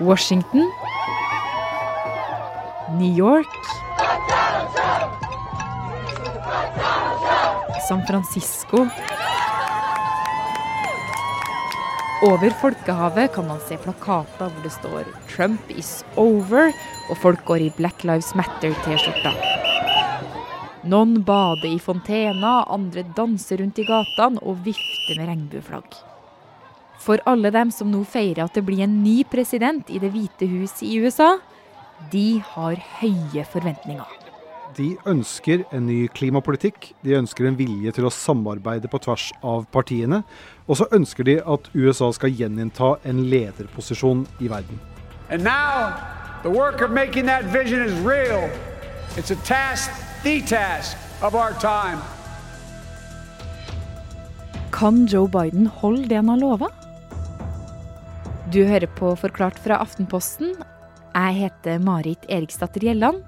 Washington, New York San Francisco Over Folkehavet kan man se plakater hvor det står 'Trump is over', og folk går i Black Lives Matter-T-skjorta. Noen bader i fontena, andre danser rundt i gatene og vifter med regnbueflagg. For alle dem som nå feirer at det blir en ny president i Det hvite hus i USA, de har høye forventninger. De ønsker en ny klimapolitikk, de ønsker en vilje til å samarbeide på tvers av partiene. Og så ønsker de at USA skal gjeninnta en lederposisjon i verden. And now, the work of making that vision is real. It's a task, the task of our time. Kan Joe Biden holde det han har lova? Du hører på Forklart fra Aftenposten. Jeg heter Marit Eriksdatter Gjelland.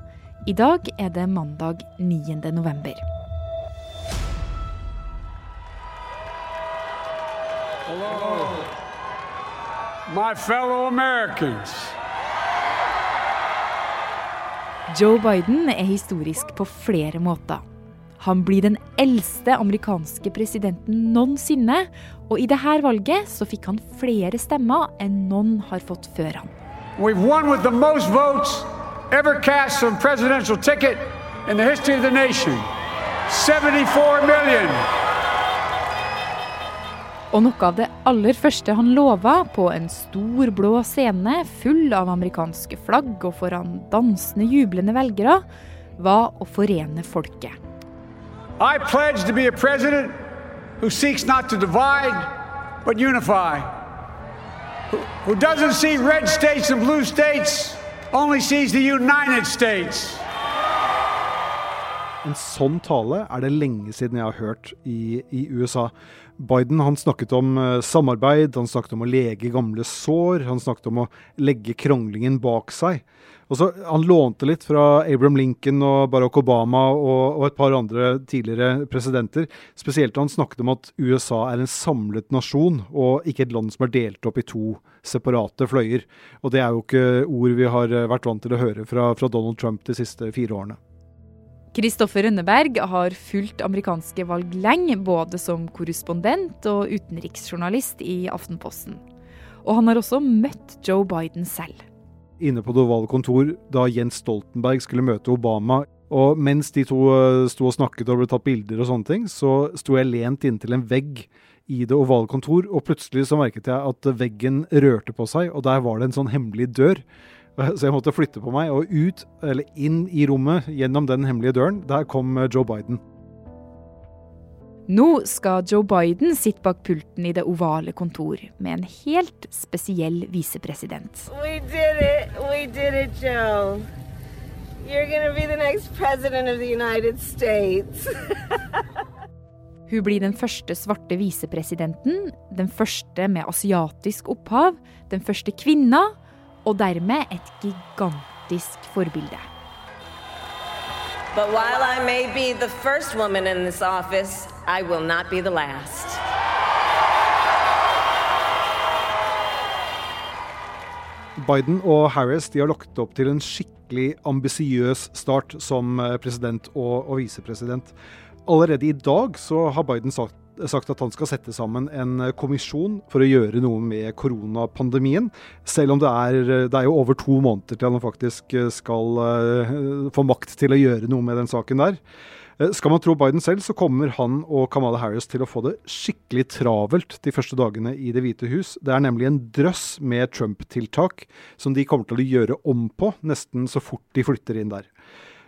I dag er det mandag 9. november. Hello, my fellow Americans. Joe Biden er historisk på flere måter. Han blir den eldste amerikanske presidenten noensinne, og i dette valget så fikk han flere stemmer enn noen har fått før han. We've won with the most votes ever cast on presidential ticket in the history of the nation. 74 million. Og noe av det aller første han lova på en stor, blå scene full av amerikanske flagg og foran dansende, jublende velgere, var å forene folket. I pledge to be a president who seeks not to divide, but unify. Who, who doesn't see red states and blue states, only sees the United States. En sånn tale er det lenge siden jeg har hørt i, i USA. Biden han snakket om uh, samarbeid, han snakket om å lege gamle sår, han snakket om å legge kronglingen bak seg. Og så Han lånte litt fra Abraham Lincoln og Barack Obama og, og et par andre tidligere presidenter. Spesielt da han snakket om at USA er en samlet nasjon, og ikke et land som er delt opp i to separate fløyer. Og Det er jo ikke ord vi har eh, vært vant til å høre fra, fra Donald Trump de siste fire årene. Kristoffer Rønneberg har fulgt amerikanske valg lenge, både som korrespondent og utenriksjournalist i Aftenposten. Og han har også møtt Joe Biden selv. Inne på det ovale kontor da Jens Stoltenberg skulle møte Obama. Og mens de to eh, sto og snakket og ble tatt bilder og sånne ting, så sto jeg lent inntil en vegg i det ovale kontor, og plutselig så merket jeg at veggen rørte på seg, og der var det en sånn hemmelig dør. Så jeg måtte flytte på meg, og ut, eller inn i rommet gjennom den hemmelige døren, der kom eh, Joe Biden. Nå skal Joe Biden sitte bak pulten i det ovale kontor med en helt spesiell visepresident. We did it. We did it, Joe. You're going to be the next president of the United States. Hun blir den første svarte visepresidenten, den første med asiatisk opphav, den første kvinna, og dermed et gigantisk forbilde. but while I may be the first woman in this office, I will not be the last. Biden og Harris de har lagt opp til en skikkelig ambisiøs start som eh, president og, og visepresident. Allerede i dag så har Biden sagt, sagt at han skal sette sammen en eh, kommisjon for å gjøre noe med koronapandemien. Selv om det er, eh, det er jo over to måneder til han faktisk skal få makt til å gjøre noe med den saken der. Skal man tro Biden selv, så kommer han og Kamala Harris til å få det skikkelig travelt de første dagene i Det hvite hus. Det er nemlig en drøss med Trump-tiltak som de kommer til å gjøre om på nesten så fort de flytter inn der.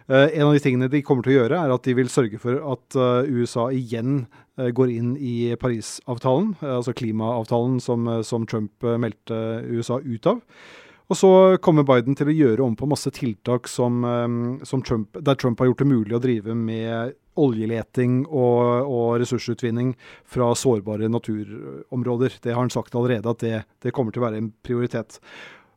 Uh, en av de tingene de kommer til å gjøre, er at de vil sørge for at uh, USA igjen går inn i Parisavtalen, altså klimaavtalen som, som Trump meldte USA ut av. Og så kommer Biden til å gjøre om på masse tiltak som, som Trump, der Trump har gjort det mulig å drive med oljeleting og, og ressursutvinning fra sårbare naturområder. Det har han sagt allerede at det, det kommer til å være en prioritet.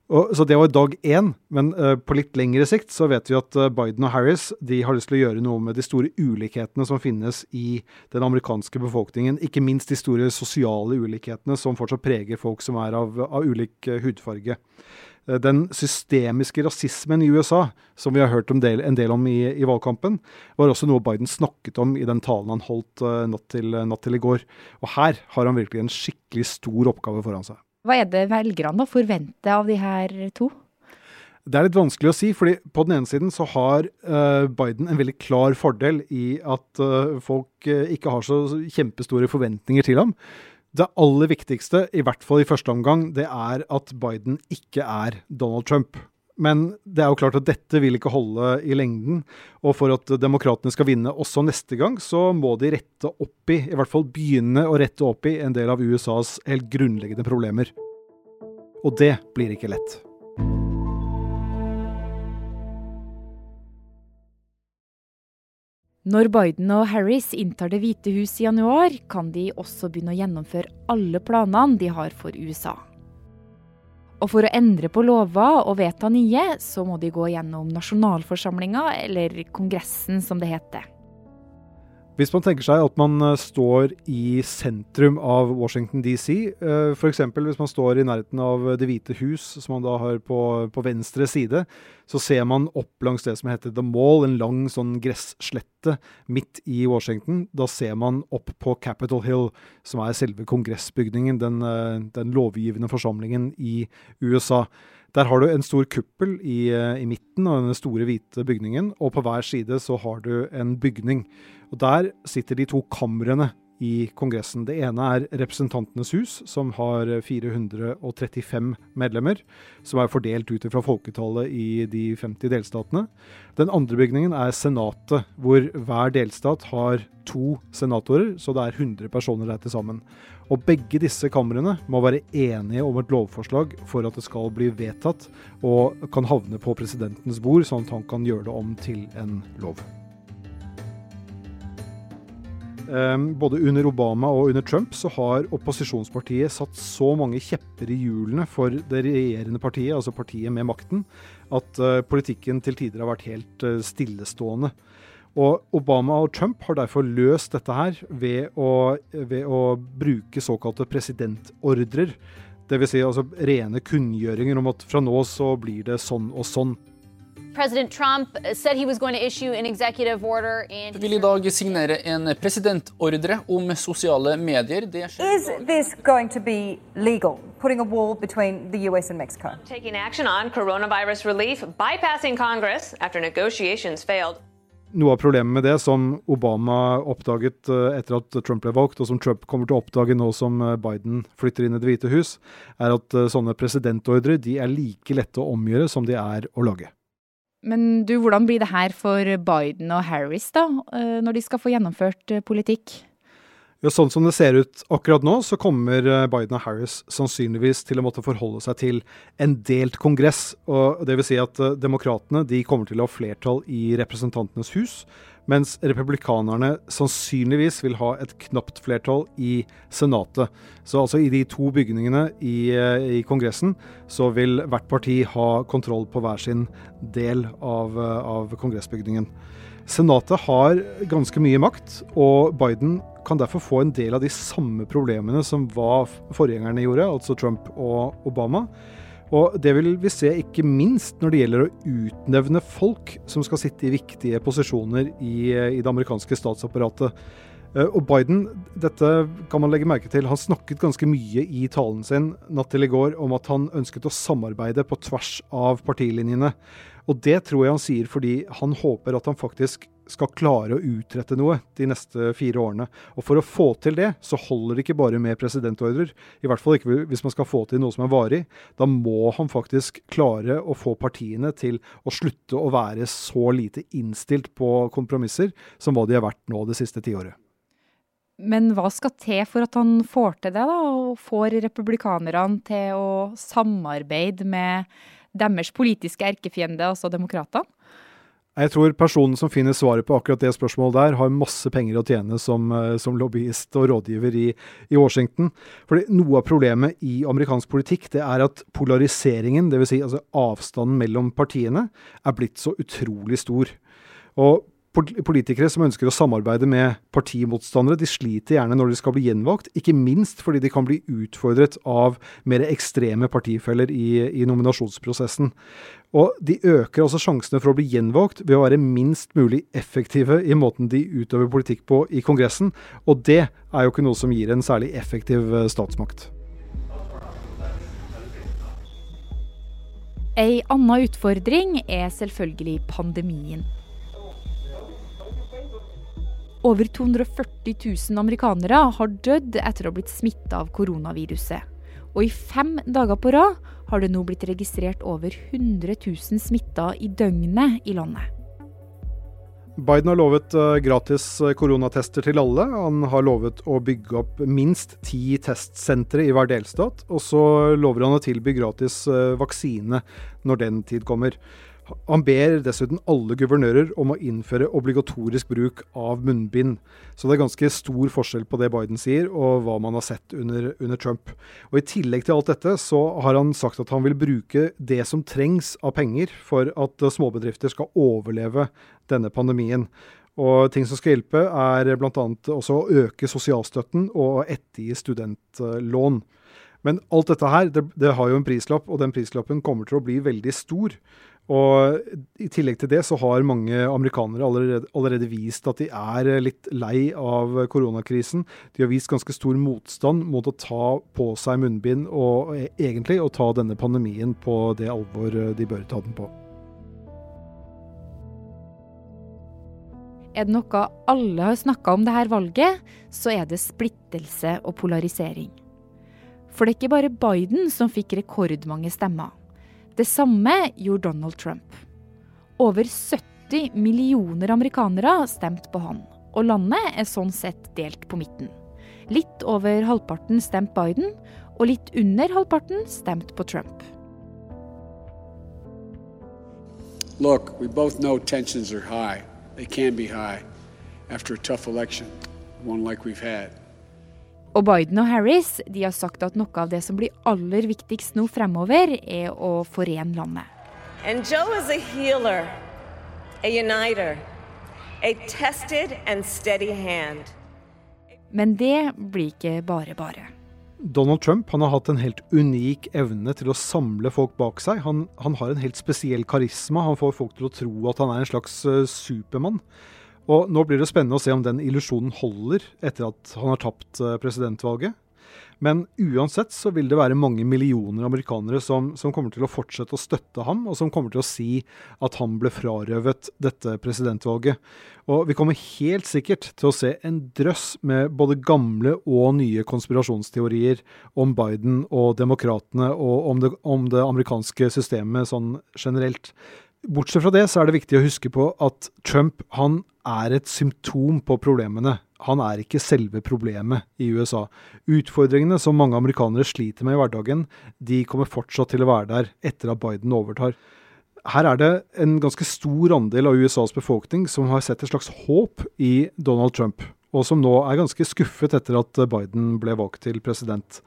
Og, så det var dag én, men uh, på litt lengre sikt så vet vi at uh, Biden og Harris de har lyst til å gjøre noe med de store ulikhetene som finnes i den amerikanske befolkningen. Ikke minst de store sosiale ulikhetene som fortsatt preger folk som er av, av ulik uh, hudfarge. Den systemiske rasismen i USA, som vi har hørt del, en del om i, i, valgkampen, var også noe Biden snakket om i den talen han holdt natt til, natt til i går. Og her har han virkelig en skikkelig stor oppgave foran seg. Hva er det velgerne forventer av de her to? Det er litt vanskelig å si, fordi på den ene siden så har uh, Biden en veldig klar fordel i at uh, folk uh, ikke har så kjempestore forventninger til ham. Det aller viktigste, i hvert fall i første omgang, det er at Biden ikke er Donald Trump. Men det er jo klart at dette vil ikke holde i lengden. Og for at demokratene skal vinne også neste gang, så må de rette opp i, i hvert fall begynne å rette opp i, en del av USAs helt grunnleggende problemer. Og det blir ikke lett. Når Biden og Harris inntar Det hvite hus i januar, kan de også begynne å gjennomføre alle planene de har for USA. Og for å endre på lover og vedta nye, så må de gå gjennom nasjonalforsamlinga, eller Kongressen som det heter. Hvis man tenker seg at man eh, står i sentrum av Washington DC, eh, f.eks. hvis man står i nærheten av Det hvite hus, som man da har på, på, venstre side, så ser man opp langs det som heter The Mall, en lang sånn gresslette midt i Washington. Da ser man opp på Capitol Hill, som er selve kongressbygningen, den, eh, den lovgivende forsamlingen i USA. Der har du en stor kuppel i, i midten av den store, hvite bygningen, og på hver side så har du en bygning. Og Der sitter de to kamrene i Kongressen. Det ene er Representantenes hus, som har 435 medlemmer, som er fordelt ut fra folketallet i de 50 delstatene. Den andre bygningen er Senatet, hvor hver delstat har to senatorer, så det er 100 personer der til sammen. Og begge disse kamrene må være enige om et lovforslag for at det skal bli vedtatt, og kan havne på presidentens bord, sånn at han kan gjøre det om til en lov. Ehm, både under Obama og under Trump så har opposisjonspartiet satt så mange kjepper i hjulene for det regjerende partiet, altså partiet med makten, at eh, politikken til tider har vært helt eh, stillestående. Og Obama og Trump har derfor løst dette her ved å, ved å bruke såkalte presidentordrer. Dvs. Si altså rene kunngjøringer om at fra nå så blir det sånn og sånn. President Trump said he was going to issue an executive order and vil i dag signere en presidentordre om sosiale medier. Is this going to be legal? Putting a wall between the US and Mexico? Taking action on coronavirus relief, bypassing Congress after negotiations failed. Noe av problemet med det, som Obama oppdaget eh, etter at Trump ble valgt, og som Trump kommer til å oppdage nå som eh, Biden flytter inn i Det hvite hus, er at eh, sånne presidentordre de er like lette å omgjøre som de er å lage. Men du, hvordan blir det her for Biden og Harris, da, eh, når de skal få gjennomført eh, politikk? Ja, sånn som det ser ut akkurat nå, så kommer eh, Biden og Harris sannsynligvis til å måtte forholde seg til en delt kongress. og det vil si at Demokratene de kommer til å ha flertall i Representantenes hus, mens republikanerne sannsynligvis vil ha et knapt flertall i Senatet. Så altså i de to bygningene i, eh, i Kongressen så vil hvert parti ha kontroll på hver sin del av, eh, av kongressbygningen. Senatet har ganske mye makt, og Biden kan derfor få en del av de samme problemene som hva forgjengerne gjorde, altså Trump og Obama. Og det vil vi se ikke minst når det gjelder å utnevne folk som skal sitte i viktige posisjoner i, i det amerikanske statsapparatet. Eh, og Biden, dette kan man legge merke til, han snakket ganske mye i talen sin natt til i går om at han ønsket å samarbeide på tvers av partilinjene. Og det tror jeg han sier fordi han håper at han faktisk skal klare å utrette noe de neste fire årene. Og for å få til det, så holder det ikke bare med presidentordrer. I hvert fall ikke hvis man skal få til noe som er varig. Da må han faktisk klare å få partiene til å slutte å være så lite innstilt på kompromisser som hva de har vært nå det siste tiåret. Men hva skal til for at han får til det, da? Og får republikanerne til å samarbeide med deres politiske erkefiende, altså demokratene? Jeg tror personen som finner svaret på akkurat det spørsmålet der, har masse penger å tjene som, eh, som lobbyist og rådgiver i, i, Washington. Fordi Noe av problemet i amerikansk politikk det er at polariseringen, dvs. Si altså avstanden mellom partiene, er blitt så utrolig stor. Og Politikere som ønsker å samarbeide med partimotstandere, de sliter gjerne når de skal bli gjenvalgt, ikke minst fordi de kan bli utfordret av mer ekstreme partifeller i, i nominasjonsprosessen. Og de øker altså sjansene for å bli gjenvalgt ved å være minst mulig effektive i måten de utøver politikk på i Kongressen, og det er jo ikke noe som gir en særlig effektiv eh, statsmakt. Ei anna utfordring er selvfølgelig pandemien. Over 240 000 amerikanere har dødd etter å ha blitt smitta av koronaviruset. Og i fem dager på rad har det nå blitt registrert over 100 000 smitta i døgnet i landet. Biden har lovet eh, gratis eh, koronatester til alle. Han har lovet å bygge opp minst ti testsentre i hver delstat. Og så lover han å tilby gratis eh, vaksine når den tid kommer. Han ber dessuten alle guvernører om å innføre obligatorisk bruk av munnbind. Så det er ganske stor forskjell på det Biden sier og hva man har sett under, under, Trump. Og I tillegg til alt dette så har han sagt at han vil bruke det som trengs av penger for at småbedrifter skal overleve denne pandemien. Og ting som skal hjelpe, er bl.a. også å øke sosialstøtten og ettergi studentlån. Men alt dette her, det, det, har jo en prislapp, og den prislappen kommer til å bli veldig stor. Og I tillegg til det så har mange amerikanere allerede, allerede, vist at de er litt lei av koronakrisen. De har vist ganske stor motstand mot å ta på seg munnbind og e, egentlig å ta denne pandemien på det alvor de bør ta den på. Er det noe alle har snakka om dette valget, så er det splittelse og polarisering. For det er ikke bare Biden som fikk rekordmange stemmer. Det samme gjorde Donald Trump. Over 70 millioner amerikanere stemte på han, og landet er sånn sett delt på midten. Litt over halvparten stemte Biden, og litt under halvparten stemte på Trump. Look, we both know tensions are high. They can be high after a tough election, one like we've had. Og Biden og Harris de har sagt at noe av det som blir aller viktigst nå fremover, er å forene landet. And Joe is a healer, a uniter, a tested and steady hand. Men det blir ikke bare bare. Donald Trump han har hatt en helt unik evne til å samle folk bak seg. Han, han har en helt spesiell karisma. Han får folk til å tro at han er en slags uh, supermann. Og nå blir det spennende å se om den illusjonen holder etter at han har tapt eh, presidentvalget. Men uansett så vil det være mange millioner amerikanere som, som, kommer til å fortsette å støtte ham, og som kommer til å si at han ble frarøvet dette presidentvalget. Og vi kommer helt sikkert til å se en drøss med både gamle og nye konspirasjonsteorier om Biden og demokratene og om det, om det amerikanske systemet sånn generelt. Bortsett fra det så er det viktig å huske på at Trump han er et symptom på problemene. Han er ikke selve problemet i USA. Utfordringene som mange amerikanere sliter med i hverdagen, de kommer fortsatt til å være der etter at Biden overtar. Her er det en ganske stor andel av USAs befolkning som har sett et slags håp i Donald Trump og som nå er ganske skuffet etter at Biden ble valgt til president.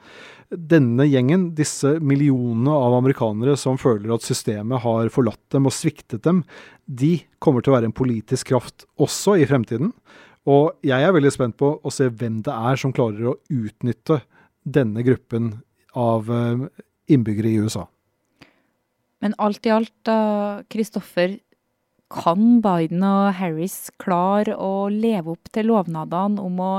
Denne gjengen, disse millionene av amerikanere som føler at systemet har forlatt dem og sviktet dem, de kommer til å være en politisk kraft også i fremtiden. Og jeg er veldig spent på å se hvem det er som klarer å utnytte denne gruppen av eh, innbyggere i USA. Men alt i alt, da, Kristoffer, kan Biden og Harris klare å leve opp til lovnadene om å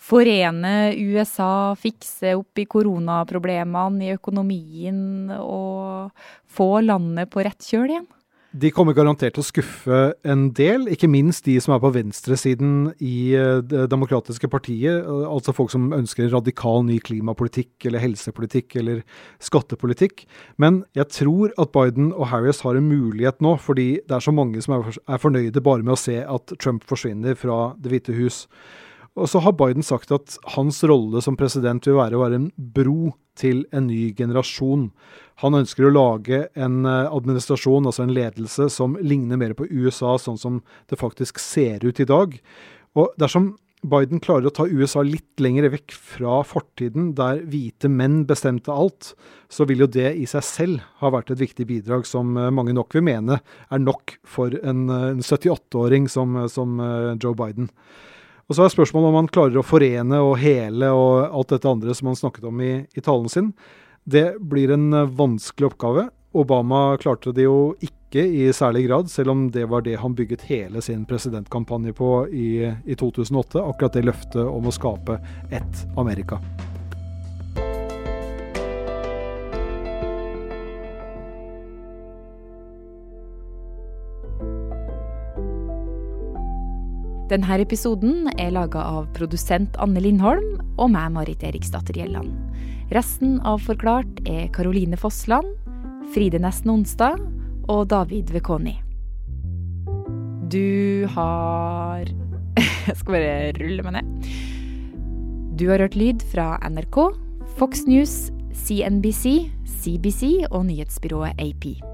forene USA, fikse opp i koronaproblemene i økonomien og få landet på rett kjøl igjen? De kommer garantert til å skuffe en del, ikke minst de som er på venstresiden i eh, Det demokratiske partiet. Altså folk som ønsker en radikal ny klimapolitikk eller helsepolitikk eller skattepolitikk. Men jeg tror at Biden og Harris har en mulighet nå, fordi det er så mange som er fornøyde bare med å se at Trump forsvinner fra Det hvite hus. Og så har Biden sagt at hans rolle som president vil være å være en bro til en ny generasjon. Han ønsker å lage en eh, administrasjon, altså en ledelse, som ligner mer på USA, sånn som det faktisk ser ut i dag. Og dersom Biden klarer å ta USA litt lenger vekk fra fortiden, der hvite menn bestemte alt, så vil jo det i seg selv ha vært et viktig bidrag som eh, mange nok vil mene er nok for en, eh, en 78-åring som, som Joe Biden. Og så er spørsmålet om han klarer å forene og hele og alt dette andre som han snakket om i, i talen sin. Det blir en eh, vanskelig oppgave. Obama klarte det jo ikke i særlig grad, selv om det var det han bygget hele sin presidentkampanje på i, i 2008. Akkurat det løftet om å skape ett Amerika. Denne episoden er laga av produsent Anne Lindholm og meg, Marit Eriksdatter Gjelland. Resten av Forklart er Karoline Fossland, Fride Nesten Onsdag og David Vekoni. Du har Jeg skal bare rulle meg ned. Du har hørt lyd fra NRK, Fox News, CNBC, CBC og nyhetsbyrået AP.